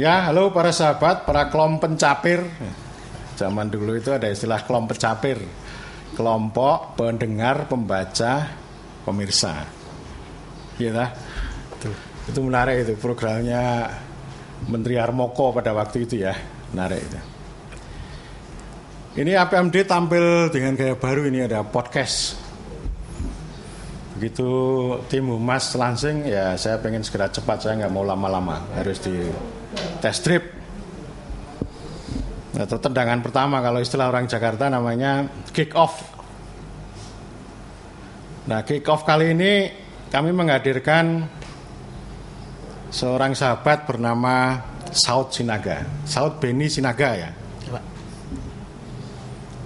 Ya, halo para sahabat, para kelom pencapir. Zaman dulu itu ada istilah kelom pencapir. Kelompok pendengar, pembaca, pemirsa. Iya Itu, itu menarik itu programnya Menteri Harmoko pada waktu itu ya. Menarik itu. Ini APMD tampil dengan gaya baru ini ada podcast. Begitu tim humas langsing ya saya pengen segera cepat saya nggak mau lama-lama harus di test trip atau tendangan pertama kalau istilah orang Jakarta namanya kick off. Nah kick off kali ini kami menghadirkan seorang sahabat bernama Saud Sinaga, Saud Beni Sinaga ya.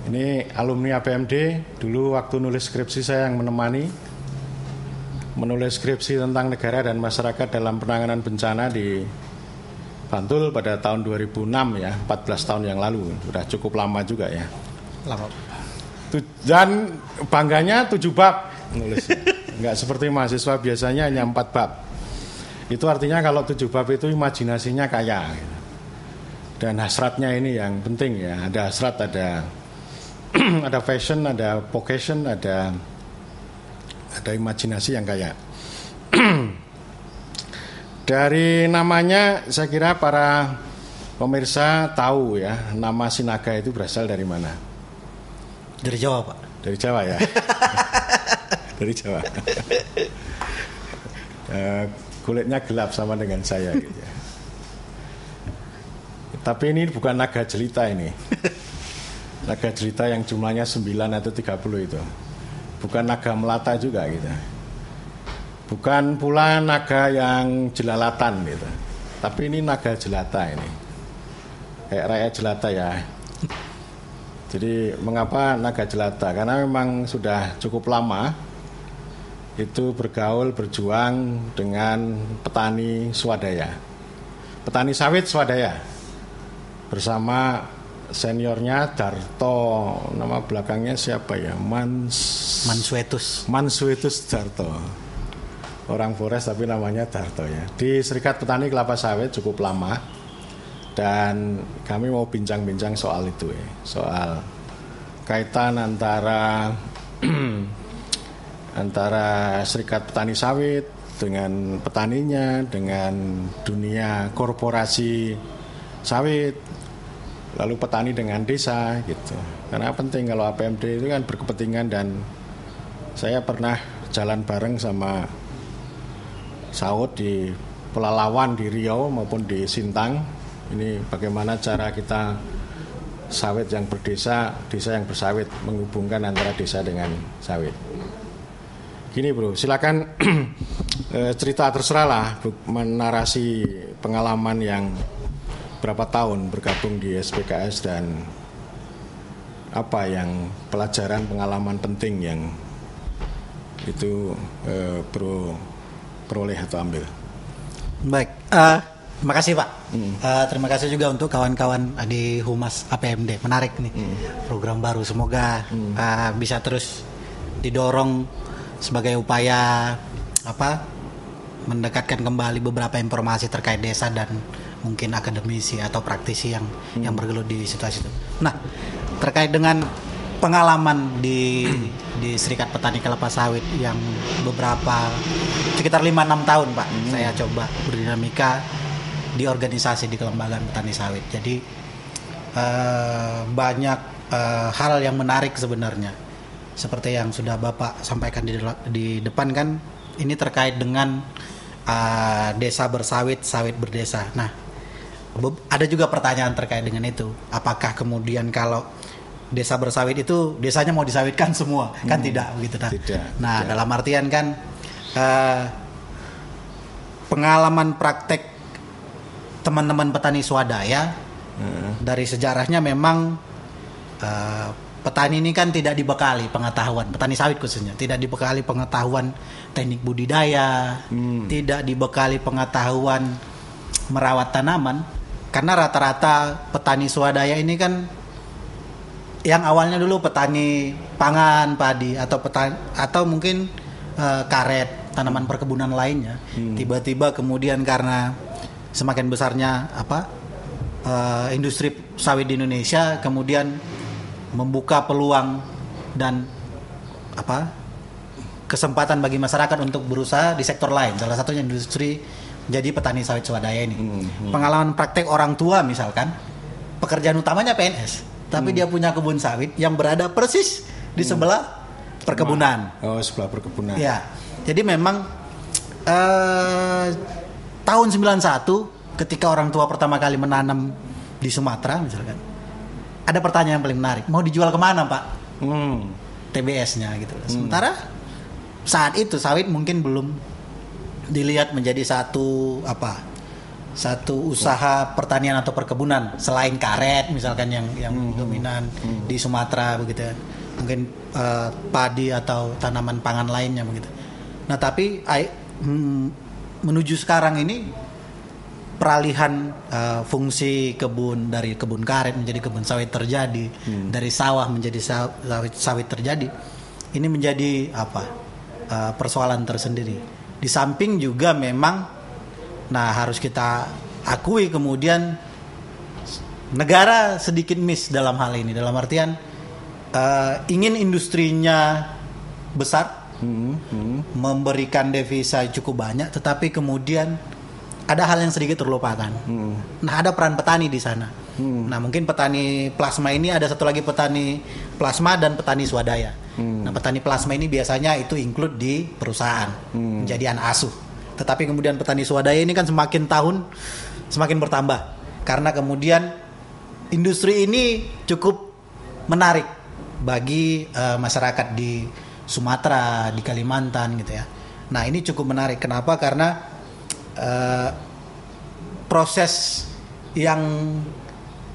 Ini alumni APMD, dulu waktu nulis skripsi saya yang menemani menulis skripsi tentang negara dan masyarakat dalam penanganan bencana di Bantul pada tahun 2006 ya, 14 tahun yang lalu. Sudah cukup lama juga ya. Lama. Dan bangganya tujuh bab nulis. Enggak seperti mahasiswa biasanya hanya empat bab. Itu artinya kalau tujuh bab itu imajinasinya kaya. Gitu. Dan hasratnya ini yang penting ya. Ada hasrat, ada ada fashion, ada vocation, ada ada imajinasi yang kaya. Dari namanya saya kira para pemirsa tahu ya nama Sinaga itu berasal dari mana? Dari Jawa pak. Dari Jawa ya. dari Jawa. uh, kulitnya gelap sama dengan saya gitu ya. Tapi ini bukan naga jelita ini. Naga jelita yang jumlahnya 9 atau 30 itu. Bukan naga melata juga gitu Bukan pula naga yang jelalatan gitu. Tapi ini naga jelata ini. Kayak rakyat jelata ya. Jadi mengapa naga jelata? Karena memang sudah cukup lama itu bergaul berjuang dengan petani swadaya. Petani sawit swadaya. Bersama seniornya Darto nama belakangnya siapa ya Mans Mansuetus Mansuetus Darto orang Forest tapi namanya Darto ya. Di Serikat Petani Kelapa Sawit cukup lama dan kami mau bincang-bincang soal itu ya, soal kaitan antara antara Serikat Petani Sawit dengan petaninya, dengan dunia korporasi sawit, lalu petani dengan desa gitu. Karena penting kalau APMD itu kan berkepentingan dan saya pernah jalan bareng sama Saud di Pelalawan di Riau maupun di Sintang. Ini bagaimana cara kita sawit yang berdesa, desa yang bersawit menghubungkan antara desa dengan sawit. Gini bro, silakan eh, cerita terserah lah menarasi pengalaman yang berapa tahun bergabung di SPKS dan apa yang pelajaran pengalaman penting yang itu eh, bro peroleh atau ambil. Baik, uh, terima kasih Pak. Mm. Uh, terima kasih juga untuk kawan-kawan di Humas APMD. Menarik nih mm. program baru. Semoga mm. uh, bisa terus didorong sebagai upaya apa mendekatkan kembali beberapa informasi terkait desa dan mungkin akademisi atau praktisi yang mm. yang bergelut di situasi itu. Nah, terkait dengan pengalaman di di Serikat Petani Kelapa Sawit yang beberapa sekitar 5-6 tahun Pak hmm. saya coba berdinamika di organisasi di kelembagaan petani sawit. Jadi uh, banyak uh, hal yang menarik sebenarnya. Seperti yang sudah Bapak sampaikan di, di depan kan ini terkait dengan uh, desa bersawit, sawit berdesa. Nah, ada juga pertanyaan terkait dengan itu. Apakah kemudian kalau desa bersawit itu desanya mau disawitkan semua kan hmm. tidak begitu nah, tidak, nah tidak. dalam artian kan uh, pengalaman praktek teman-teman petani swadaya hmm. dari sejarahnya memang uh, petani ini kan tidak dibekali pengetahuan petani sawit khususnya tidak dibekali pengetahuan teknik budidaya hmm. tidak dibekali pengetahuan merawat tanaman karena rata-rata petani swadaya ini kan yang awalnya dulu petani pangan padi atau petani atau mungkin uh, karet tanaman perkebunan lainnya. Hmm. tiba-tiba kemudian karena semakin besarnya apa eh, industri sawit di Indonesia kemudian membuka peluang dan apa kesempatan bagi masyarakat untuk berusaha di sektor lain. Salah satunya industri jadi petani sawit swadaya ini. Pengalaman praktek orang tua misalkan pekerjaan utamanya PNS tapi dia punya kebun sawit yang berada persis di sebelah perkebunan. Oh, sebelah perkebunan. Ya, jadi memang eh, tahun 91 ketika orang tua pertama kali menanam di Sumatera misalkan, ada pertanyaan yang paling menarik, mau dijual ke mana pak? Hmm. TBS-nya gitu. Sementara saat itu sawit mungkin belum dilihat menjadi satu apa satu usaha pertanian atau perkebunan selain karet misalkan yang yang dominan di Sumatera begitu ya. mungkin eh, padi atau tanaman pangan lainnya begitu. Nah tapi ai- mm, menuju sekarang ini peralihan eh, fungsi kebun dari kebun karet menjadi kebun sawit terjadi dari sawah menjadi saw- sawit sawit terjadi ini menjadi apa? Eh, persoalan tersendiri. Di samping juga memang nah harus kita akui kemudian negara sedikit miss dalam hal ini dalam artian eh, ingin industrinya besar Hmm, hmm. memberikan devisa cukup banyak, tetapi kemudian ada hal yang sedikit terlupakan. Hmm. Nah, ada peran petani di sana. Nah, mungkin petani plasma ini ada satu lagi petani plasma dan petani swadaya. Nah, petani plasma ini biasanya itu include di perusahaan menjadi anak asuh. Tetapi kemudian petani swadaya ini kan semakin tahun semakin bertambah karena kemudian industri ini cukup menarik bagi eh, masyarakat di Sumatera, di Kalimantan gitu ya. Nah ini cukup menarik. Kenapa? Karena eh, proses yang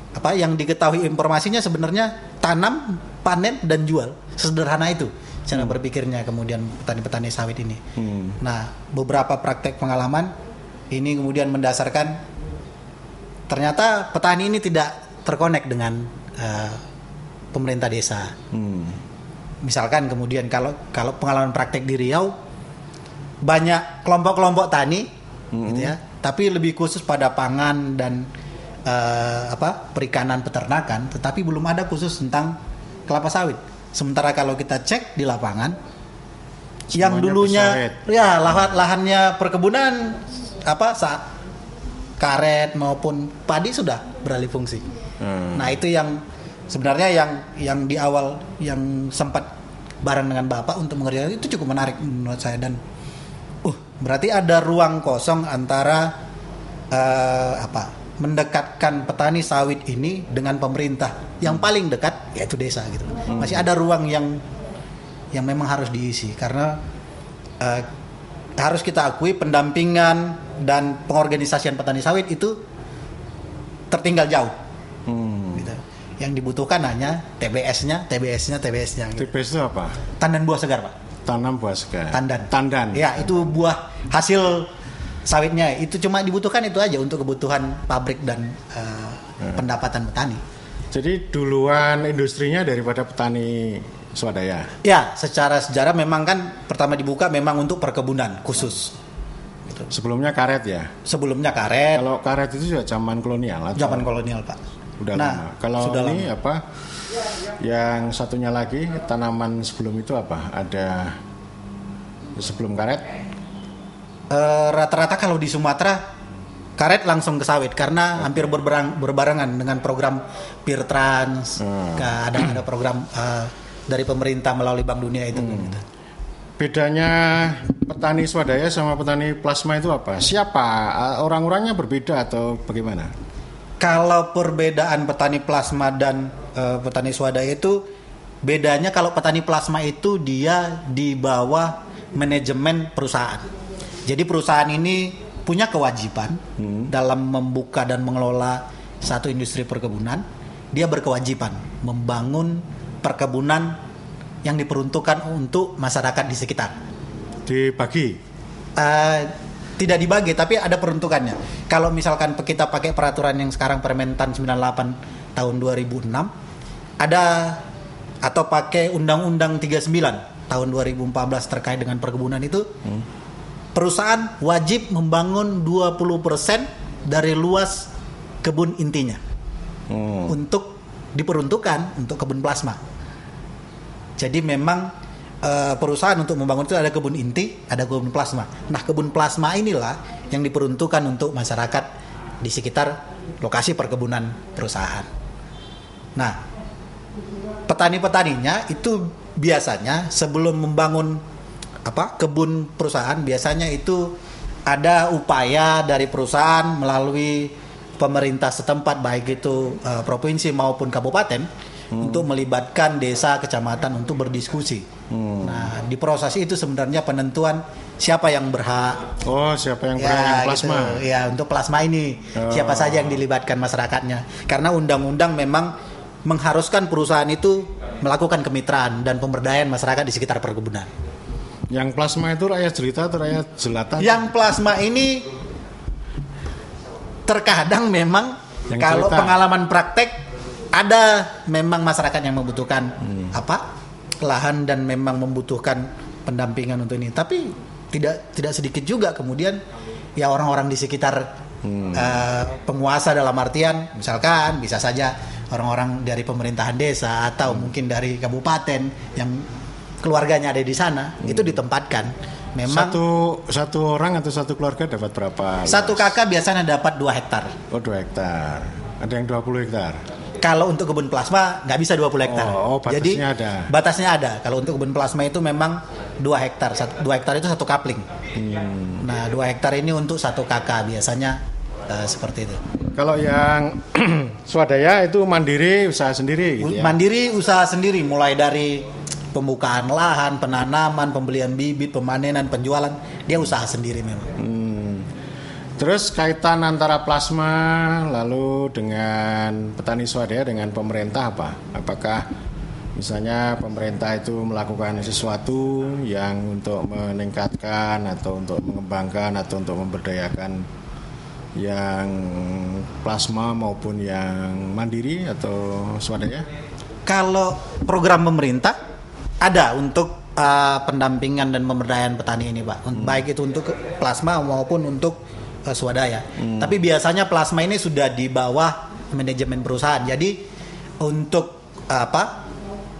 apa yang diketahui informasinya sebenarnya tanam, panen dan jual. Sederhana itu cara berpikirnya kemudian petani-petani sawit ini. Hmm. Nah beberapa praktek pengalaman ini kemudian mendasarkan ternyata petani ini tidak terkonek dengan eh, pemerintah desa Hmm. misalkan kemudian kalau kalau pengalaman praktek di Riau banyak kelompok-kelompok tani gitu ya tapi lebih khusus pada pangan dan eh, apa perikanan peternakan tetapi belum ada khusus tentang kelapa sawit sementara kalau kita cek di lapangan yang Semuanya dulunya bersawit. ya lahan lahannya perkebunan apa saat karet maupun padi sudah beralih fungsi Hmm. Nah itu yang sebenarnya yang yang di awal yang sempat bareng dengan bapak untuk mengerjakan itu cukup menarik menurut saya dan uh berarti ada ruang kosong antara eh, apa mendekatkan petani sawit ini dengan pemerintah yang paling dekat yaitu desa gitu masih ada ruang yang yang memang harus diisi karena eh, harus kita akui pendampingan dan pengorganisasian petani sawit itu tertinggal jauh Hmm. gitu. Yang dibutuhkan hanya TBS-nya, TBS-nya, TBS-nya. Gitu. TBS itu apa? Tandan buah segar, Pak. Tanam buah segar. Tandan. Tandan. Ya, itu buah hasil sawitnya. Itu cuma dibutuhkan itu aja untuk kebutuhan pabrik dan eh, pendapatan petani. Jadi duluan industrinya daripada petani swadaya. Ya, secara sejarah memang kan pertama dibuka memang untuk perkebunan khusus. Gitu. Sebelumnya karet ya. Sebelumnya karet, Kalau karet itu juga zaman kolonial atau zaman kolonial, Pak. udah Nah, lama. Kalau sudah ini lama. apa? Yang satunya lagi tanaman sebelum itu apa? Ada sebelum karet? Eh, rata-rata kalau di Sumatera karet langsung ke sawit karena hampir berberang, berbarengan dengan program Peer Trans Hmm. Ada ada program eh, dari pemerintah melalui Bank Dunia itu gitu. Bedanya petani swadaya sama petani plasma itu apa? Siapa? Eh, Orang-orangnya berbeda atau bagaimana? Kalau perbedaan petani plasma dan eh, petani swadaya itu bedanya kalau petani plasma itu dia di bawah manajemen perusahaan. Jadi perusahaan ini punya kewajiban dalam membuka dan mengelola satu industri perkebunan. Dia berkewajiban membangun perkebunan yang diperuntukkan untuk masyarakat di sekitar. Dibagi. Eh, tidak dibagi tapi ada peruntukannya. Kalau misalkan kita pakai peraturan yang sekarang Permentan 98 tahun 2006 ada atau pakai Undang-Undang 39 tahun 2014 terkait dengan perkebunan itu perusahaan wajib membangun 20% dari luas kebun intinya Hmm. untuk diperuntukkan untuk kebun plasma. Jadi memang eh, perusahaan untuk membangun itu ada kebun inti, ada kebun plasma. Nah, kebun plasma inilah yang diperuntukkan untuk masyarakat di sekitar lokasi perkebunan perusahaan. Nah, petani-petaninya itu biasanya sebelum membangun apa kebun perusahaan biasanya itu ada upaya dari perusahaan melalui pemerintah setempat baik itu eh, provinsi maupun kabupaten untuk melibatkan desa kecamatan untuk berdiskusi. Nah, di proses itu sebenarnya penentuan siapa yang berhak Oh, siapa yang berani yang plasma? gitu. Ya, untuk plasma ini siapa saja yang dilibatkan masyarakatnya. Karena undang-undang memang mengharuskan perusahaan itu melakukan kemitraan dan pemberdayaan masyarakat di sekitar perkebunan. Yang plasma itu rakyat jelita atau rakyat jelata? Yang plasma ini terkadang memang Yang kalau cerita. pengalaman praktek ada memang masyarakat yang membutuhkan Hmm. apa lahan dan memang membutuhkan pendampingan untuk ini. Tapi tidak tidak sedikit juga kemudian ya orang-orang di sekitar Hmm. eh, penguasa dalam artian misalkan bisa saja orang-orang dari pemerintahan desa atau Hmm. mungkin dari kabupaten yang keluarganya ada di sana itu ditempatkan. Memang Hmm. Satu satu orang atau satu keluarga dapat berapa? satu luas? kakak biasanya dapat dua hektar. Oh, 2 hektar. Ada yang 20 hektar. Kalau untuk kebun plasma nggak bisa 20 hektar. Oh, oh, batasnya Jadi ada. batasnya ada. Kalau untuk kebun plasma itu memang 2 hektar. 2 hektar itu satu kapling. Hmm. Nah, 2 hektar ini untuk satu kakak biasanya eh, seperti itu. Kalau yang swadaya itu mandiri usaha sendiri gitu ya. Mandiri usaha sendiri mulai dari pembukaan lahan, penanaman, pembelian bibit, pemanenan, penjualan, dia usaha sendiri memang. Hmm. Terus kaitan antara plasma lalu dengan petani swadaya dengan pemerintah apa? Apakah misalnya pemerintah itu melakukan sesuatu yang untuk meningkatkan atau untuk mengembangkan atau untuk memberdayakan yang plasma maupun yang mandiri atau swadaya? Kalau program pemerintah ada untuk uh, pendampingan dan pemberdayaan petani ini, Pak. Un- Baik itu untuk plasma maupun untuk uh, swadaya. Tapi biasanya plasma ini sudah di bawah manajemen perusahaan. Jadi untuk uh, apa?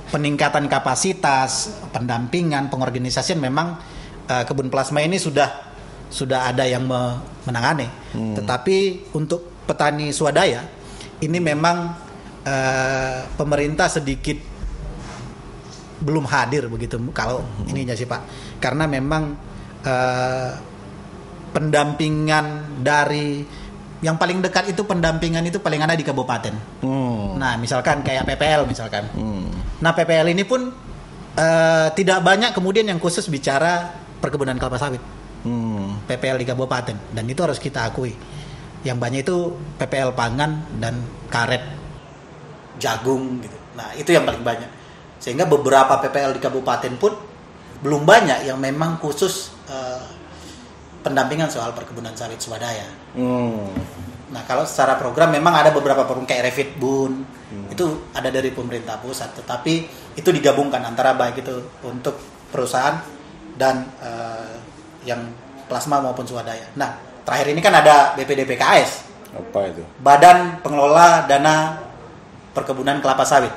peningkatan kapasitas, pendampingan, pengorganisasian memang uh, kebun plasma ini sudah sudah ada yang me- menangani. Tetapi untuk petani swadaya ini memang eh, pemerintah sedikit belum hadir begitu kalau ininya sih Pak. Karena memang eh, pendampingan dari yang paling dekat itu pendampingan itu paling ada di kabupaten. Hmm. Nah, misalkan kayak PPL misalkan. Hmm. Nah, PPL ini pun eh, tidak banyak kemudian yang khusus bicara perkebunan kelapa sawit. Hmm. PPL di kabupaten dan itu harus kita akui. Yang banyak itu PPL pangan dan karet jagung gitu. Nah, itu yang paling banyak. Sehingga beberapa PPL di kabupaten pun belum banyak yang memang khusus eh, pendampingan soal perkebunan sawit swadaya. Hmm. Nah, kalau secara program memang ada beberapa program kayak Revit Bun, itu ada dari pemerintah pusat, tetapi itu digabungkan antara baik itu untuk perusahaan dan eh, yang plasma maupun swadaya. Nah, terakhir ini kan ada BPDPKS, Apa itu? Badan Pengelola Dana Perkebunan Kelapa Sawit.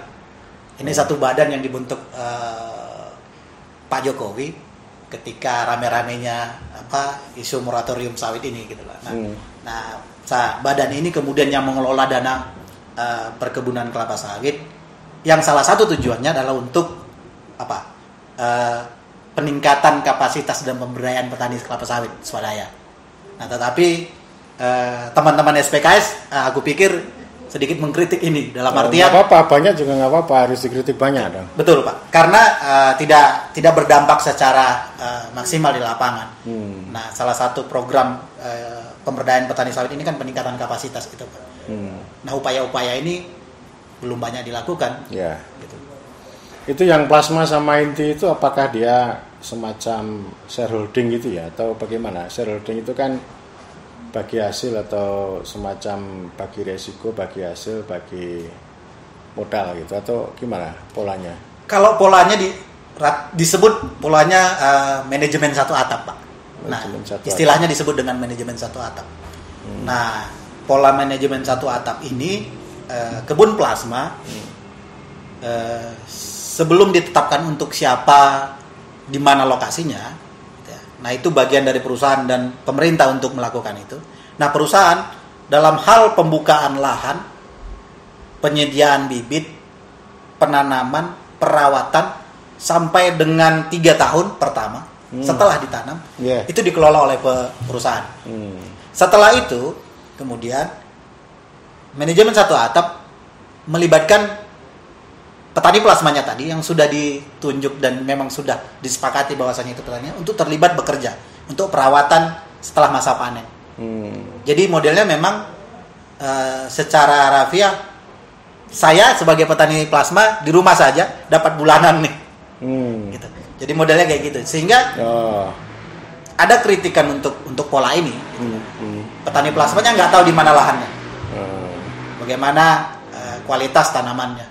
Ini satu badan yang dibentuk eh, Pak Jokowi ketika rame-ramenya apa isu moratorium sawit ini gitu lah. Nah, Hmm. nah, sa- badan ini kemudian yang mengelola dana eh, perkebunan kelapa sawit yang salah satu tujuannya adalah untuk apa? Eh, peningkatan kapasitas dan pemberdayaan petani kelapa sawit swadaya. Nah, tetapi eh, teman-teman SPKS aku pikir sedikit mengkritik ini dalam Oh, artian nggak apa-apa, banyak juga nggak apa-apa, harus dikritik banyak dong. Betul Pak, karena eh, tidak tidak berdampak secara eh, maksimal di lapangan. Hmm. Nah, salah satu program eh, pemberdayaan petani sawit ini kan peningkatan kapasitas gitu Pak. Hmm. Nah, upaya-upaya ini belum banyak dilakukan. Ya. Gitu. Itu yang plasma sama inti itu apakah dia semacam shareholding gitu ya atau bagaimana? Shareholding itu kan bagi hasil atau semacam bagi resiko, bagi hasil, bagi modal gitu atau gimana polanya? Kalau polanya di disebut polanya eh, manajemen satu atap Pak. Nah, satu istilahnya disebut dengan manajemen satu atap. Nah, pola manajemen satu atap ini eh, kebun plasma eh, sebelum ditetapkan untuk siapa di mana lokasinya. Nah itu bagian dari perusahaan dan pemerintah untuk melakukan itu. Nah perusahaan dalam hal pembukaan lahan, penyediaan bibit, penanaman, perawatan sampai dengan tiga tahun pertama setelah ditanam Yeah. itu dikelola oleh pe- perusahaan. Hmm. Setelah itu, kemudian manajemen satu atap melibatkan petani plasmanya tadi yang sudah ditunjuk dan memang sudah disepakati bahwasannya itu petani untuk terlibat bekerja untuk perawatan setelah masa panen. Hmm. Jadi modelnya memang eh, secara rafiah saya sebagai petani plasma di rumah saja dapat bulanan nih, Hmm. gitu. Jadi modelnya kayak gitu. Sehingga Oh. ada kritikan untuk untuk pola ini. Hmm. Hmm. Petani plasmanya nggak tahu di mana lahannya. Oh. bagaimana eh, kualitas tanamannya.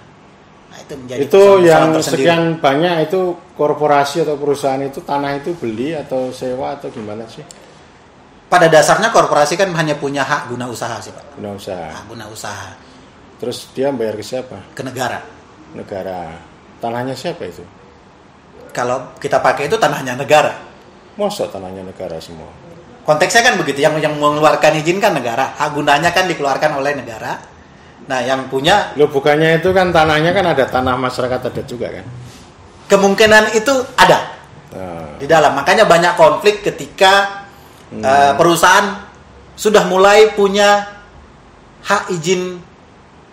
Itu menjadi itu yang tersendiri. sekian banyak itu korporasi atau perusahaan itu tanah itu beli atau sewa atau gimana sih Pada dasarnya korporasi kan hanya punya hak guna usaha sih, Pak. guna usaha Hak guna usaha terus dia bayar ke siapa ke negara. negara tanahnya siapa itu Kalau kita pakai itu tanahnya negara. mosok tanahnya negara semua Konteksnya kan begitu, yang yang mengeluarkan izin kan negara, hak gunanya kan dikeluarkan oleh negara. Nah, yang punya lo bukannya itu kan tanahnya kan ada tanah masyarakat adat juga kan kemungkinan itu ada Nah, di dalam. Makanya banyak konflik ketika Hmm. eh, perusahaan sudah mulai punya hak izin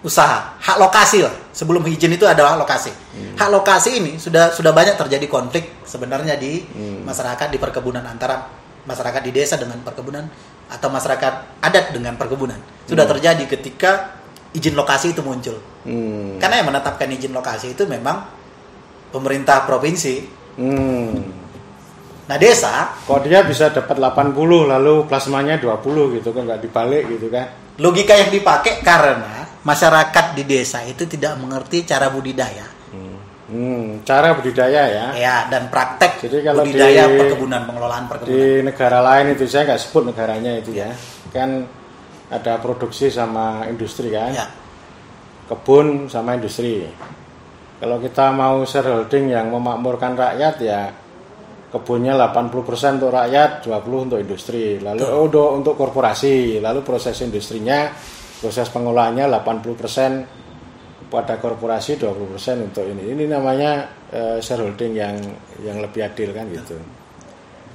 usaha, hak lokasi lah. Sebelum izin itu adalah hak lokasi. Hmm. Hak lokasi ini sudah sudah banyak terjadi konflik sebenarnya di Hmm. masyarakat di perkebunan antara masyarakat di desa dengan perkebunan atau masyarakat adat dengan perkebunan. Sudah terjadi ketika izin lokasi itu muncul. hmm. Karena yang menetapkan izin lokasi itu memang pemerintah provinsi. Hmm. Nah, desa kok dia bisa dapat 80 lalu plasmanya 20 gitu kan nggak dibalik gitu kan logika yang dipakai karena masyarakat di desa itu tidak mengerti cara budidaya hmm. cara budidaya ya ya dan praktek Jadi kalau budidaya di- perkebunan pengelolaan perkebunan di negara lain itu saya nggak sebut negaranya itu ya kan ada produksi sama industri kan? Ya. Kebun sama industri. Kalau kita mau shareholding yang memakmurkan rakyat ya kebunnya 80% untuk rakyat 20 untuk industri. Lalu oh, untuk, untuk korporasi. Lalu proses industrinya proses pengelolaannya 80% pada korporasi 20% untuk ini. Ini namanya eh, shareholding yang yang lebih adil kan gitu.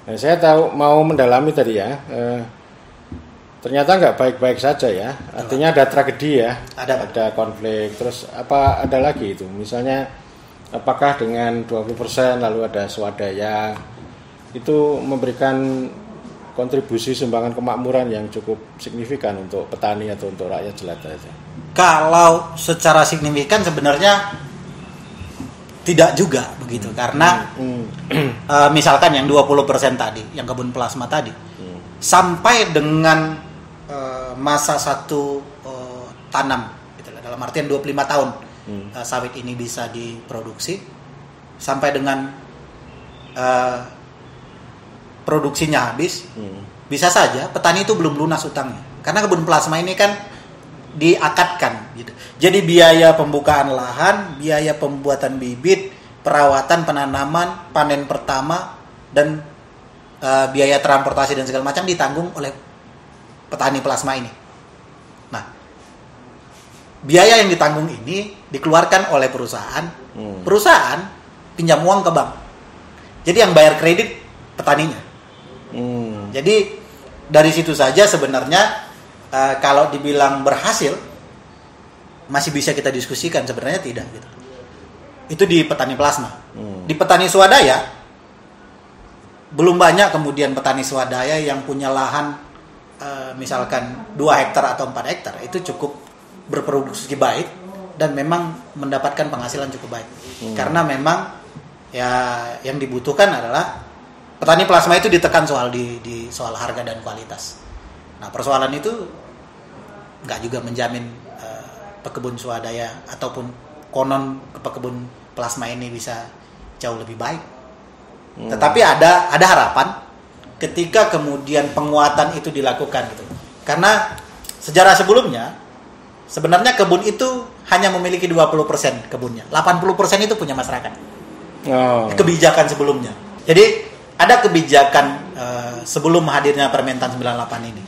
Nah, saya tahu mau mendalami tadi ya. eh, ternyata nggak baik-baik saja ya. Artinya ada tragedi ya. Ada. Ada konflik. Terus apa ada lagi itu? Misalnya apakah dengan 20% lalu ada swadaya itu memberikan kontribusi sumbangan kemakmuran yang cukup signifikan untuk petani atau untuk rakyat jelata itu. kalau secara signifikan sebenarnya tidak juga begitu karena Hmm. eh, misalkan yang 20% tadi yang kebun plasma tadi sampai dengan eh, masa satu eh, tanam gitu dalam artian 25 tahun eh, sawit ini bisa diproduksi sampai dengan produksinya habis Hmm. bisa saja petani itu belum lunas utangnya karena kebun plasma ini kan diakatkan gitu. Jadi biaya pembukaan lahan, biaya pembuatan bibit, perawatan penanaman, panen pertama dan eh, biaya transportasi dan segala macam ditanggung oleh petani plasma ini. Nah, biaya yang ditanggung ini dikeluarkan oleh perusahaan. Hmm. Perusahaan pinjam uang ke bank. Jadi yang bayar kredit petaninya. Hmm. Jadi dari situ saja sebenarnya eh, kalau dibilang berhasil masih bisa kita diskusikan sebenarnya tidak gitu. Itu di petani plasma. Hmm. Di petani swadaya belum banyak kemudian petani swadaya yang punya lahan eh, misalkan 2 hektar atau 4 hektar itu cukup berproduksi baik dan memang mendapatkan penghasilan cukup baik. Karena memang ya yang dibutuhkan adalah petani plasma itu ditekan soal di, di soal harga dan kualitas. Nah persoalan itu nggak juga menjamin eh, pekebun swadaya ataupun konon pekebun plasma ini bisa jauh lebih baik. Tetapi ada ada harapan ketika kemudian penguatan itu dilakukan gitu. Karena sejarah sebelumnya sebenarnya kebun itu hanya memiliki 20% kebunnya. 80% itu punya masyarakat. Oh. Kebijakan sebelumnya. Jadi ada kebijakan eh, sebelum hadirnya Permentan 98 ini.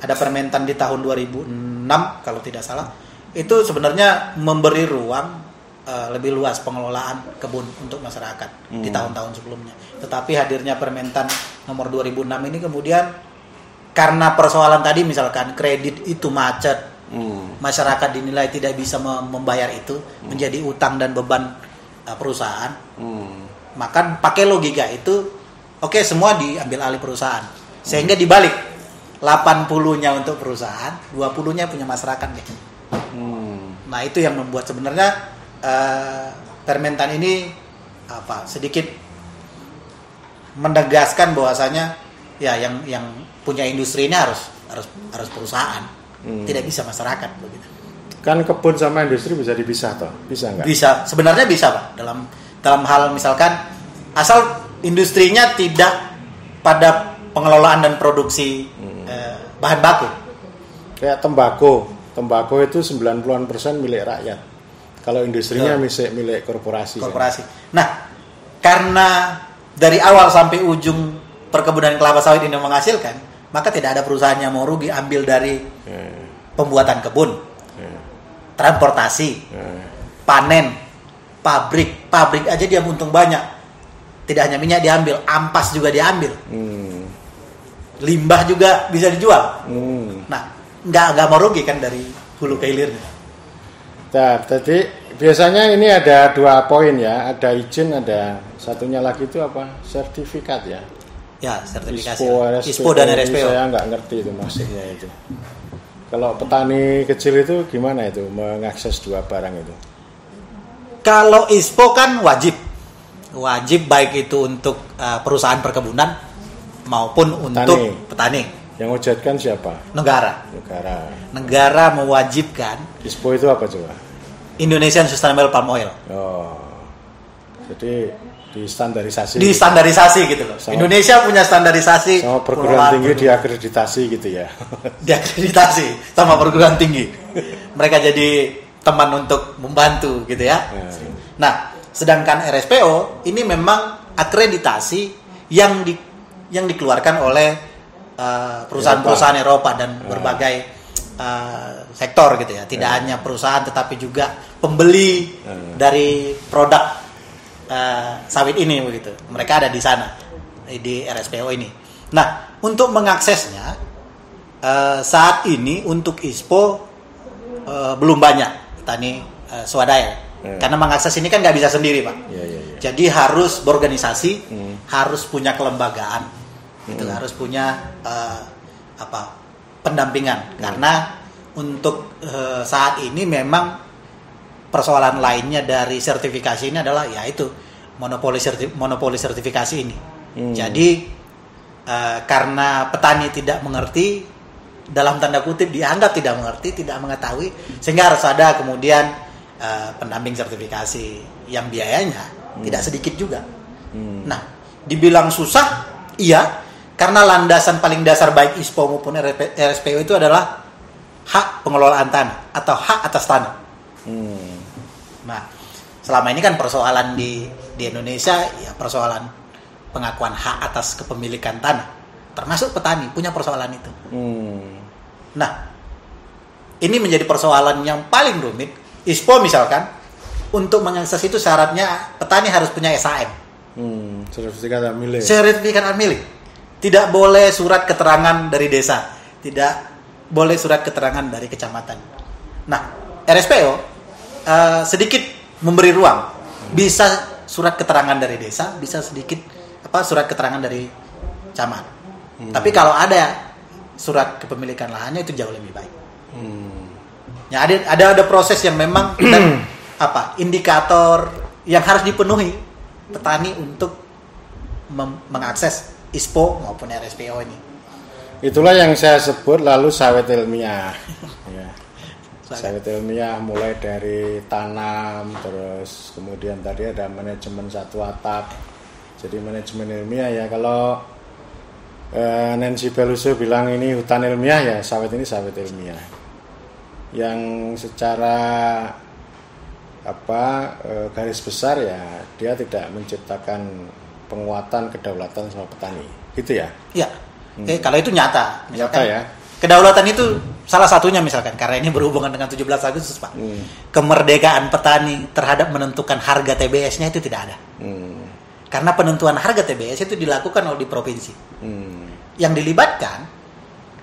Ada Permentan di tahun 2006 kalau tidak salah. Itu sebenarnya memberi ruang eh, lebih luas pengelolaan kebun untuk masyarakat di tahun-tahun sebelumnya. Tetapi hadirnya Permentan nomor 2006 ini kemudian karena persoalan tadi misalkan kredit itu macet, Hmm. masyarakat dinilai tidak bisa mem- membayar itu menjadi utang dan beban uh, perusahaan Hmm. maka pakai logika itu oke semua diambil alih perusahaan sehingga dibalik 80-nya untuk perusahaan 20-nya punya masyarakat deh. Hmm. nah itu yang membuat sebenarnya uh, Permentan ini apa sedikit menegaskan bahwasanya ya yang yang punya industri ini harus harus harus perusahaan Hmm. tidak bisa masyarakat begitu Kan kebun sama industri bisa dipisah toh? Bisa nggak? bisa sebenarnya bisa pak dalam dalam hal misalkan asal industrinya tidak pada pengelolaan dan produksi eh, bahan baku Kayak tembakau. Tembakau itu 90-an persen milik rakyat. Kalau industrinya milik milik korporasi. korporasi nah karena dari awal sampai ujung perkebunan kelapa sawit ini menghasilkan maka tidak ada perusahaan yang mau rugi ambil dari Eh, pembuatan kebun eh, transportasi eh. panen pabrik pabrik aja dia untung banyak tidak hanya minyak diambil ampas juga diambil Hmm. limbah juga bisa dijual Hmm. Nah, nggak nggak mau rugi kan dari hulu ke hilirnya. Nah, jadi biasanya ini ada dua poin ya, ada izin, ada satunya lagi itu apa? Sertifikat ya. Ya, sertifikasi. ISPO, ISPO, dan RSPO. Saya nggak ngerti itu maksudnya itu. Kalau petani kecil itu gimana itu mengakses dua barang itu? Kalau ISPO kan wajib. Wajib baik itu untuk uh, perusahaan perkebunan maupun untuk petani. Yang wujudkan siapa? Negara. Negara. Negara mewajibkan ISPO itu apa coba? Indonesian Sustainable Palm Oil. Oh, jadi distandarisasi. Distandarisasi gitu loh. Sama- Indonesia punya standarisasi sama perguruan tinggi produk. diakreditasi gitu ya. diakreditasi sama perguruan tinggi. Mereka jadi teman untuk membantu gitu ya. Ya. Nah, sedangkan RSPO ini memang akreditasi yang di yang dikeluarkan oleh perusahaan-perusahaan Eropa, dan berbagai uh, sektor gitu ya. Tidak hanya perusahaan tetapi juga pembeli Hmm. dari produk uh, sawit ini begitu. Mereka ada di sana di RSPO ini. Nah, untuk mengaksesnya eh, saat ini untuk ISPO eh, belum banyak petani eh, swadaya. Hmm. Karena mengakses ini kan nggak bisa sendiri, Pak. Iya, iya, iya. Jadi harus berorganisasi, Hmm. harus punya kelembagaan, gitu, harus punya eh, apa pendampingan. Karena untuk eh, saat ini memang persoalan lainnya dari sertifikasi ini adalah ya itu monopoli serti- monopoli sertifikasi ini. Hmm. Jadi eh, karena petani tidak mengerti dalam tanda kutip dianggap tidak mengerti, tidak mengetahui sehingga harus ada kemudian eh, pendamping sertifikasi yang biayanya tidak sedikit juga. Hmm. Nah, dibilang susah, iya, karena landasan paling dasar baik ISPO maupun RSPO itu adalah hak pengelolaan tanah atau hak atas tanah. Hmm. Nah, selama ini kan persoalan di di Indonesia ya persoalan pengakuan hak atas kepemilikan tanah, termasuk petani punya persoalan itu. Hmm. Nah, ini menjadi persoalan yang paling rumit. ISPO misalkan untuk mengakses itu syaratnya petani harus punya SAM. Hmm. Sertifikat hak milik. sertifikat hak milik. Tidak boleh surat keterangan dari desa, tidak boleh surat keterangan dari kecamatan. Nah, RSPO eh, sedikit memberi ruang, bisa surat keterangan dari desa, bisa sedikit apa surat keterangan dari camat. Tapi kalau ada surat kepemilikan lahannya itu jauh lebih baik. Hmm. Ya ada ada ada proses yang memang dan apa indikator yang harus dipenuhi petani untuk mengakses ISPO maupun RSPO ini. Itulah yang saya sebut lalu sawit ilmiah. ya. Sawit. Ilmiah mulai dari tanam, terus kemudian tadi ada manajemen satu atap. Jadi manajemen ilmiah ya kalau eh, Nancy Pelosi bilang ini hutan ilmiah ya sawit ini sawit ilmiah. yang secara apa eh, garis besar ya dia tidak menciptakan penguatan kedaulatan sama petani gitu ya Ya. Oke, kalau itu nyata. Nyata ya. Kedaulatan itu salah satunya misalkan karena ini berhubungan dengan 17 Agustus, Pak. Hmm. Kemerdekaan petani terhadap menentukan harga TBS-nya itu tidak ada. Hmm. Karena penentuan harga TBS itu dilakukan oleh di provinsi. Hmm. Yang dilibatkan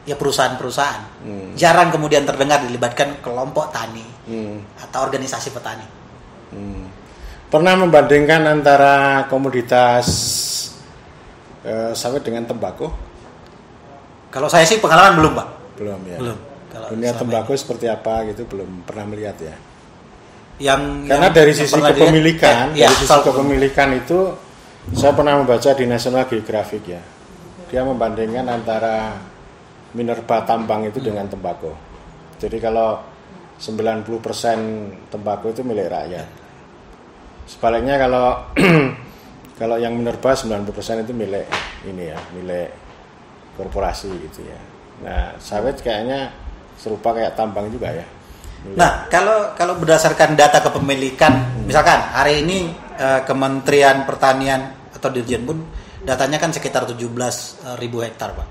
ya perusahaan-perusahaan. Hmm. Jarang kemudian terdengar dilibatkan kelompok tani Hmm. atau organisasi petani. Hmm. Pernah membandingkan antara komoditas eh, sawit dengan tembakau? Kalau saya sih pengalaman belum, Pak. Belum ya. Belum. Kalau Dunia tembakau seperti apa gitu belum pernah melihat ya. Yang Karena yang- dari yang sisi dilihat- kepemilikan, eh, ya, dari sisi kepemilikan itu saya pernah membaca di National Geographic ya. Dia membandingkan antara minerba tambang itu dengan tembakau. Jadi kalau 90% tembakau itu milik rakyat. Sebaliknya kalau kalau yang minerba 90% itu milik ini ya, milik korporasi gitu ya. Nah, sawit kayaknya serupa kayak tambang juga ya. Milik- Nah, kalau kalau berdasarkan data kepemilikan, misalkan hari ini eh, Kementerian Pertanian atau Dirjen Bun datanya kan sekitar 17 ribu hektar, Pak.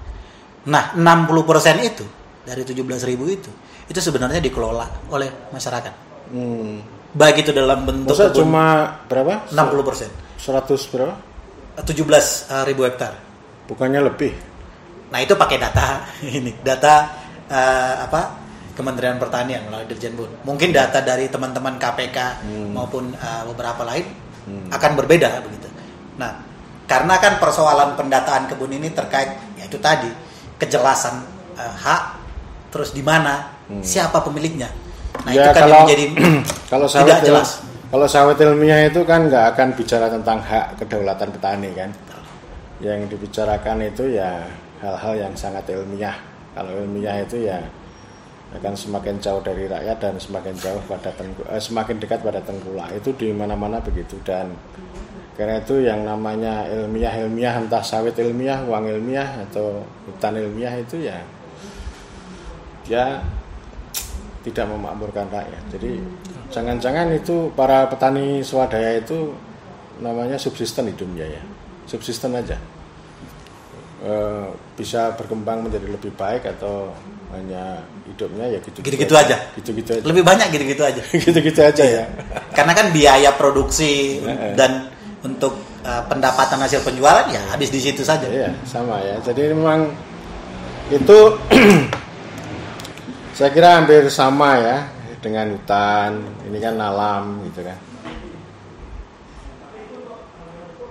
Nah, 60% itu dari 17 ribu itu itu sebenarnya dikelola oleh masyarakat. Hmm. Baik itu dalam bentuk Masa kebun- cuma berapa? 60%. 100 berapa? 17 ribu hektar. Bukannya lebih. Nah itu pakai data ini, data eh, apa Kementerian Pertanian melalui Dirjen Bun. Mungkin data dari teman-teman KPK maupun eh, beberapa lain akan berbeda begitu. Nah karena kan persoalan pendataan kebun ini terkait yaitu tadi kejelasan eh, hak, terus di mana, siapa pemiliknya. Nah ya itu kan yang kalau menjadi kalau sawit tidak jelas. Kalau sawit ilmiah itu kan nggak akan bicara tentang hak kedaulatan petani kan. Yang dibicarakan itu ya hal-hal yang sangat ilmiah. Kalau ilmiah itu ya akan semakin jauh dari rakyat dan semakin jauh pada tengku, eh, semakin dekat pada tengkulak itu di mana-mana begitu dan karena itu yang namanya ilmiah ilmiah entah sawit ilmiah uang ilmiah atau hutan ilmiah itu ya dia tidak memakmurkan rakyat. Jadi jangan-jangan itu para petani swadaya itu namanya subsisten hidupnya ya, subsisten aja. Eh, bisa berkembang menjadi lebih baik atau hanya hidupnya ya gitu Gitu-gitu aja. gitu-gitu aja Lebih banyak gitu-gitu aja. gitu-gitu aja ya Karena kan biaya produksi Heeh. dan untuk uh, pendapatan hasil penjualan ya habis di situ saja. Iya, sama ya. Jadi memang itu saya kira hampir sama ya dengan hutan. Ini kan alam gitu kan.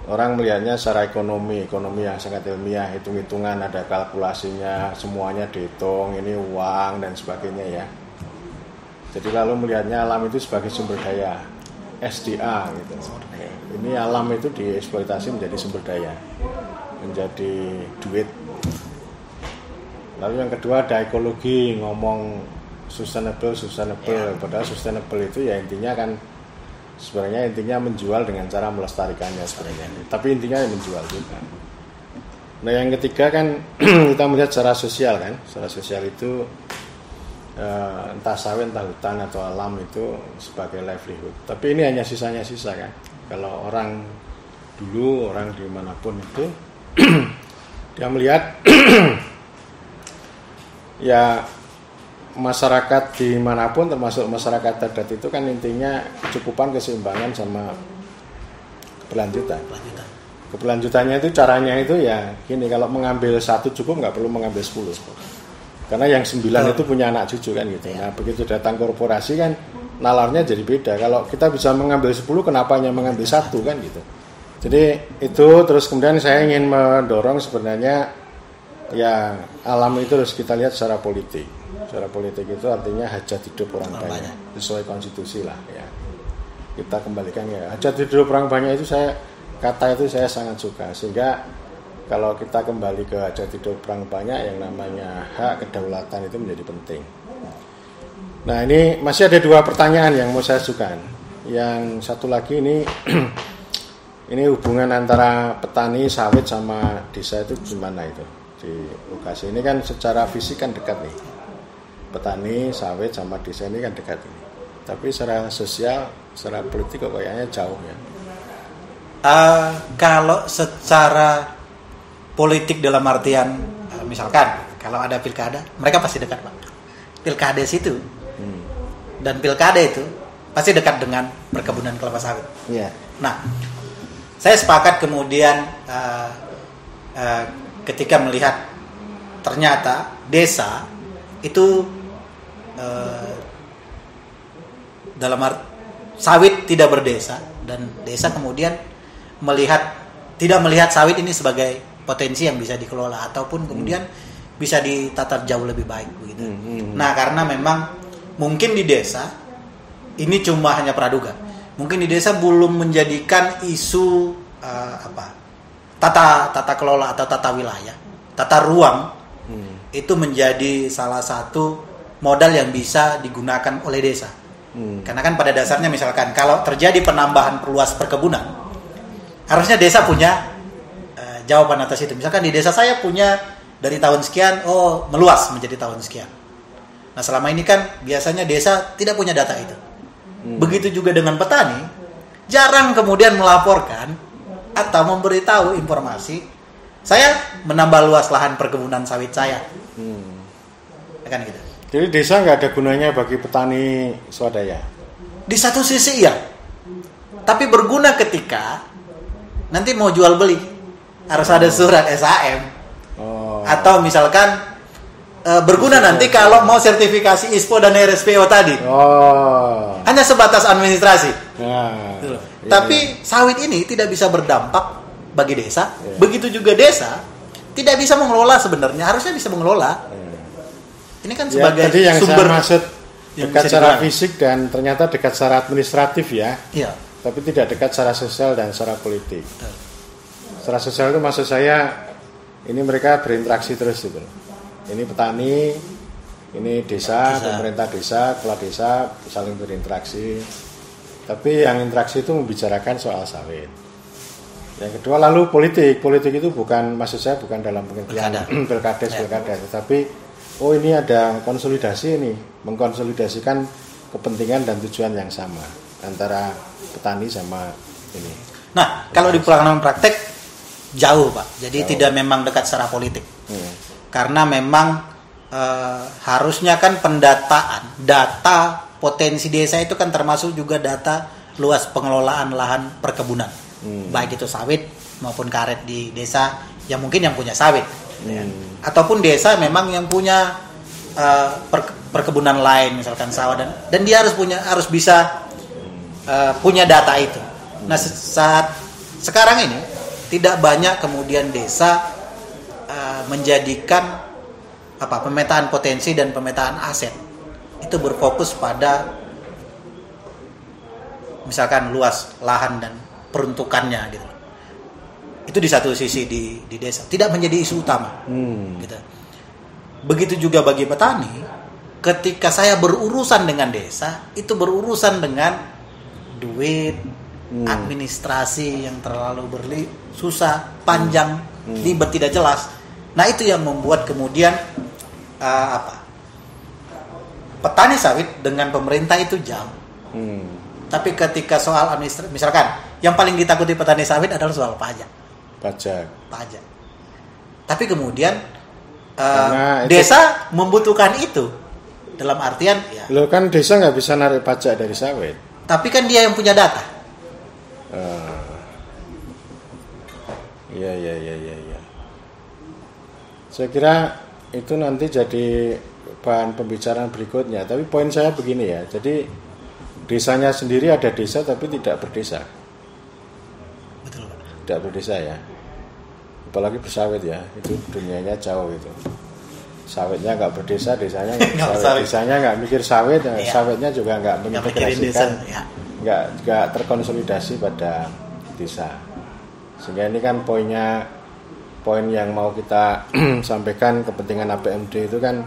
Orang melihatnya secara ekonomi, ekonomi yang sangat ilmiah, hitung-hitungan, ada kalkulasinya, semuanya dihitung, ini uang dan sebagainya ya. Jadi lalu melihatnya alam itu sebagai sumber daya, SDA gitu. Ini alam itu dieksploitasi menjadi sumber daya, menjadi duit. Lalu yang kedua ada ekologi, ngomong sustainable, sustainable. Padahal sustainable itu ya intinya kan sebenarnya intinya menjual dengan cara melestarikannya sebenarnya. Tapi intinya ya menjual juga. Nah yang ketiga kan kita melihat secara sosial kan, secara sosial itu eh, entah sawit, entah hutan atau alam itu sebagai livelihood. Tapi ini hanya sisanya sisa kan. Kalau orang dulu orang di mana pun itu dia melihat ya masyarakat di mana pun termasuk masyarakat adat itu kan intinya kecukupan keseimbangan sama keberlanjutan. Lanjutan. keberlanjutannya itu caranya itu ya gini kalau mengambil satu cukup nggak perlu mengambil 10 karena yang sembilan itu punya anak cucu kan gitu. Nah begitu datang korporasi kan nalarnya jadi beda. Kalau kita bisa mengambil 10 kenapa hanya mengambil satu kan gitu. Jadi itu terus kemudian saya ingin mendorong sebenarnya ya alam itu harus kita lihat secara politik. Secara politik itu artinya hajat hidup orang Orang banyak. banyak. sesuai konstitusi lah ya. Kita kembalikan ya. Hajat hidup orang banyak itu saya kata itu saya sangat suka. Sehingga kalau kita kembali ke hajat hidup orang banyak yang namanya hak kedaulatan itu menjadi penting. Nah ini masih ada dua pertanyaan yang mau saya ajukan. Yang satu lagi ini ini hubungan antara petani sawit sama desa itu gimana itu di lokasi ini kan secara fisik kan dekat nih. Petani sawit sama desa ini kan dekat ini. Tapi secara sosial secara politik kok kayaknya jauh ya. Uh, kalau secara politik dalam artian uh, misalkan kalau ada pilkada mereka pasti dekat pak. Pilkada situ. Hmm. dan pilkada itu pasti dekat dengan perkebunan kelapa sawit. Iya. Nah, saya sepakat kemudian uh, uh, ketika melihat ternyata desa itu uh, dalam art sawit tidak berdesa dan desa kemudian melihat tidak melihat sawit ini sebagai potensi yang bisa dikelola ataupun kemudian bisa ditata jauh lebih baik begitu. Hmm, hmm. Nah, karena memang mungkin di desa ini cuma hanya praduga. Mungkin di desa belum menjadikan isu uh, apa tata tata kelola atau tata wilayah, tata ruang Hmm. itu menjadi salah satu modal yang bisa digunakan oleh desa. Hmm. Karena kan pada dasarnya misalkan kalau terjadi penambahan perluas perkebunan, harusnya desa punya eh, jawaban atas itu. Misalkan di desa saya punya dari tahun sekian, oh meluas menjadi tahun sekian. Nah selama ini kan biasanya desa tidak punya data itu. Begitu juga dengan petani, jarang kemudian melaporkan atau memberitahu informasi saya menambah luas lahan perkebunan sawit saya, Hmm. Ya kan gitu. Jadi desa nggak ada gunanya bagi petani swadaya. Di satu sisi iya, tapi berguna ketika nanti mau jual beli harus ada surat SAM Oh. atau misalkan eh, berguna nanti kalau mau sertifikasi ISPO dan RSPO tadi Oh. hanya sebatas administrasi. Nah. Loh. iya, Tapi sawit ini tidak bisa berdampak bagi desa. Iya. Begitu juga desa tidak bisa mengelola sebenarnya, harusnya bisa mengelola. iya. Ini kan Ya, sebagai tadi yang sumber saya maksud dekat secara fisik dan ternyata dekat secara administratif ya, Iya. tapi tidak dekat secara sosial dan secara politik. betul. Secara sosial itu maksud saya ini mereka berinteraksi terus gitu. Ini petani, ini desa, Desa. pemerintah desa, kepala desa saling berinteraksi. Tapi yang interaksi itu membicarakan soal sawit. Yang kedua lalu politik. Politik itu bukan maksud saya bukan dalam pengertian pilkades Ya. pilkada, tetapi oh ini ada konsolidasi ini, mengkonsolidasikan kepentingan dan tujuan yang sama antara petani sama ini. Nah, kalau di pelaksanaan praktek jauh, Pak. Jadi Jauh. tidak memang dekat secara politik. Hmm. Karena memang eh, harusnya kan pendataan, data potensi desa itu kan termasuk juga data luas pengelolaan lahan perkebunan. Hmm. Baik itu sawit maupun karet di desa yang mungkin yang punya sawit. ya. Hmm. Ataupun desa memang yang punya eh, per- perkebunan lain misalkan sawah dan dan dia harus punya harus bisa eh, punya data itu. Nah saat sekarang ini tidak banyak kemudian desa eh, menjadikan apa pemetaan potensi dan pemetaan aset itu berfokus pada misalkan luas lahan dan peruntukannya gitu. Itu di satu sisi di di desa tidak menjadi isu utama Hmm. gitu. Begitu juga bagi petani, ketika saya berurusan dengan desa, itu berurusan dengan duit, Hmm. administrasi yang terlalu berli susah, panjang, ribet tidak jelas. Nah itu yang membuat kemudian uh, apa? Petani sawit dengan pemerintah itu jauh. Hmm. Tapi ketika soal administrasi, misalkan yang paling ditakuti petani sawit adalah soal pajak Pajak. pajak. Tapi kemudian itu- desa membutuhkan itu dalam artian ya. Lo kan desa nggak bisa narik pajak dari sawit. Tapi kan dia yang punya data. Iya iya iya iya. iya. Saya kira itu nanti jadi bahan pembicaraan berikutnya. Tapi poin saya begini ya. Jadi desanya sendiri ada desa tapi tidak berdesa. Betul. Tidak berdesa ya. Apalagi bersawit ya. Itu dunianya jauh itu. Sawitnya nggak berdesa, desanya nggak sawit. Desanya nggak mikir sawit, ya, Iya. sawitnya juga nggak mengintegrasikan ya. nggak nggak terkonsolidasi pada desa sehingga ini kan poinnya poin yang mau kita sampaikan kepentingan APMD itu kan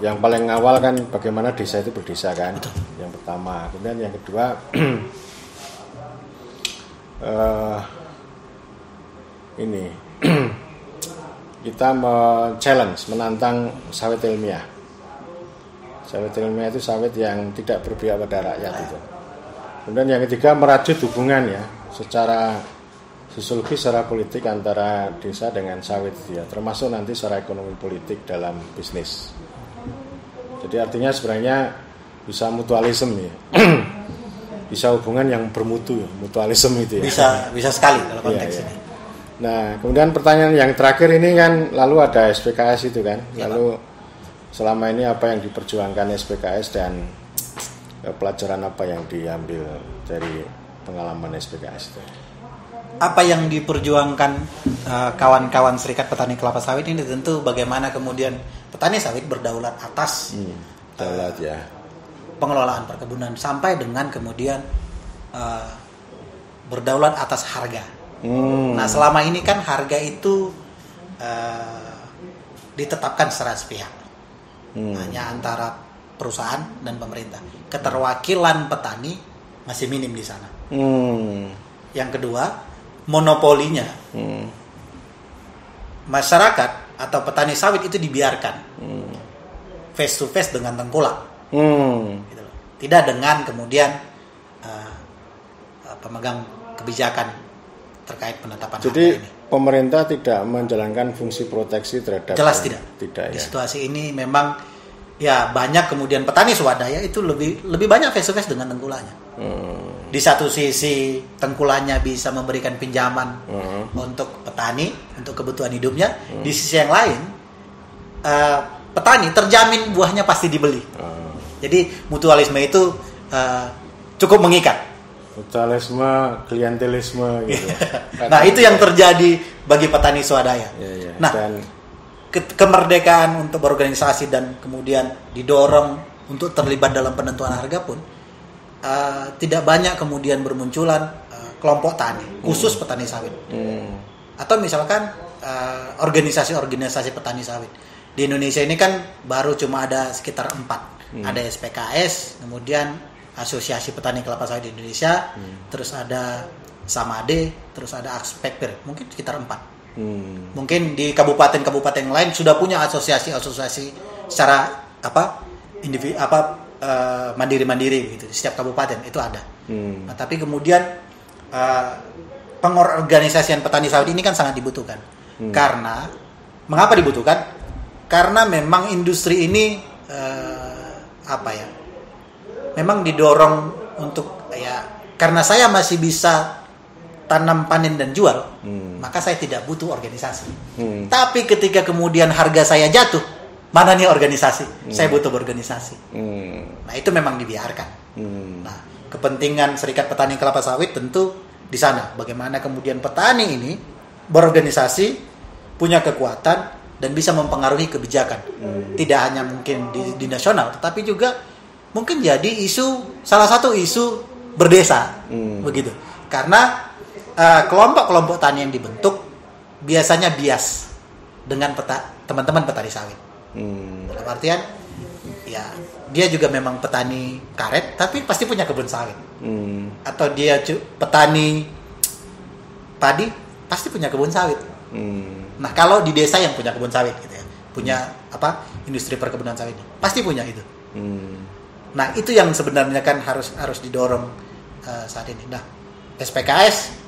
yang paling awal kan bagaimana desa itu berdesa kan yang pertama. Kemudian yang kedua eh, ini kita me-challenge menantang sawit ilmiah. Sawit ilmiah itu sawit yang tidak berpihak pada rakyat itu. Kemudian yang ketiga merajut hubungan ya secara sosiologis secara politik antara desa dengan sawit ya, termasuk nanti secara ekonomi politik dalam bisnis. Jadi artinya sebenarnya bisa mutualisme ya. bisa hubungan yang bermutu ya, mutualisme itu ya. Bisa bisa sekali dalam konteks Iya, iya. ini. Nah, kemudian pertanyaan yang terakhir ini kan lalu ada SPKS itu kan. Ya, lalu selama ini apa yang diperjuangkan SPKS dan eh, pelajaran apa yang diambil dari pengalaman SPKS itu? Apa yang diperjuangkan uh, kawan-kawan Serikat Petani Kelapa Sawit ini tentu bagaimana kemudian petani sawit berdaulat atas Hmm, daulat ya. pengelolaan perkebunan sampai dengan kemudian uh, berdaulat atas harga. Hmm, Nah selama ini kan harga itu uh, ditetapkan secara sepihak hmm, hanya antara perusahaan dan pemerintah. Keterwakilan petani masih minim di sana. hmm, Yang kedua monopolinya. Hmm, masyarakat atau petani sawit itu dibiarkan. Hmm, face to face dengan tengkulak hmm, gitu loh. tidak dengan kemudian uh, pemegang kebijakan terkait penetapan Jadi harga ini. pemerintah tidak menjalankan fungsi proteksi terhadap jelas tidak. Tidak di ya. situasi ini memang ya banyak kemudian petani swadaya itu lebih lebih banyak face to face dengan tengkulaknya Hmm, di satu sisi tengkulaknya bisa memberikan pinjaman hmm, untuk petani untuk kebutuhan hidupnya di sisi yang lain uh, petani terjamin buahnya pasti dibeli hmm. jadi mutualisme itu uh, cukup mengikat Mutualisme, klientelisme gitu. nah itu yang terjadi bagi petani swadaya Ya, ya. nah Dan ke- kemerdekaan untuk berorganisasi dan kemudian didorong untuk terlibat dalam penentuan harga pun uh, tidak banyak kemudian bermunculan uh, kelompok tani khusus petani sawit. Hmm, atau misalkan uh, organisasi-organisasi petani sawit. Di Indonesia ini kan baru cuma ada sekitar empat. Ada SPKS kemudian Asosiasi Petani Kelapa Sawit di Indonesia terus ada Samade terus ada Akspekper mungkin sekitar empat. Hmm, mungkin di kabupaten-kabupaten lain sudah punya asosiasi-asosiasi secara apa individu apa eh, mandiri-mandiri gitu di setiap kabupaten itu ada hmm, Nah, tapi kemudian uh, pengorganisasian petani sawit ini kan sangat dibutuhkan. Karena mengapa dibutuhkan? Karena memang industri ini uh, apa ya? Memang didorong untuk ya karena saya masih bisa tanam panen dan jual, Hmm. maka saya tidak butuh organisasi. hmm, Tapi ketika kemudian harga saya jatuh, mana nih organisasi? Saya butuh berorganisasi. hmm, Nah, itu memang dibiarkan. hmm, Nah, kepentingan Serikat Petani Kelapa Sawit tentu di sana. Bagaimana kemudian petani ini berorganisasi, punya kekuatan dan bisa mempengaruhi kebijakan. Tidak hanya mungkin di, di nasional, tetapi juga mungkin jadi isu salah satu isu berdesa, Hmm. begitu. Karena eh, kelompok-kelompok tani yang dibentuk biasanya bias dengan peta- teman-teman petani sawit. Hmm, Dalam artian ya dia juga memang petani karet tapi pasti punya kebun sawit hmm, atau dia petani padi pasti punya kebun sawit. hmm, Nah, kalau di desa yang punya kebun sawit gitu ya, punya apa? industri perkebunan sawit pasti punya itu. hmm, Nah, itu yang sebenarnya kan harus harus didorong eh, saat ini. Nah, SPKS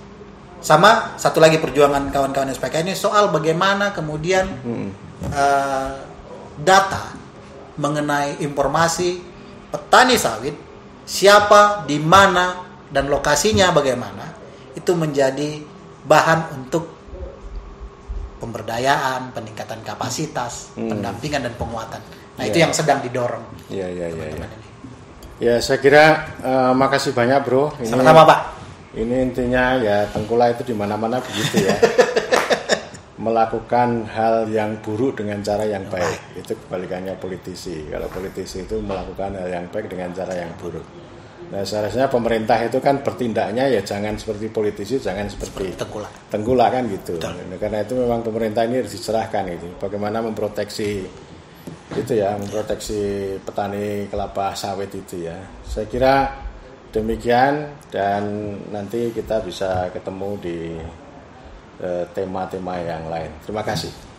sama satu lagi perjuangan kawan-kawan SPKS ini soal bagaimana kemudian hmm, eh, data mengenai informasi petani sawit siapa di mana dan lokasinya bagaimana itu menjadi bahan untuk pemberdayaan, peningkatan kapasitas, Hmm. pendampingan dan penguatan. Nah, Ya. itu yang sedang didorong ya, ya, ya, ya. teman-teman ini. Ya, saya kira eh, makasih banyak, Bro. Ini, Sama-sama, Pak. Ini intinya ya tengkulak itu di mana-mana begitu ya. Melakukan hal yang buruk dengan cara yang baik. Itu kebalikannya politisi. Kalau politisi itu melakukan hal yang baik dengan cara yang buruk. Nah, seharusnya pemerintah itu kan bertindaknya ya jangan seperti politisi, jangan seperti Tengkulak. tengkulak kan gitu. Betul. Nah, Karena itu memang pemerintah ini harus diserahkan itu. Bagaimana memproteksi itu ya, memproteksi petani kelapa sawit itu ya. Saya kira demikian dan nanti kita bisa ketemu di tema-tema yang lain. Terima kasih.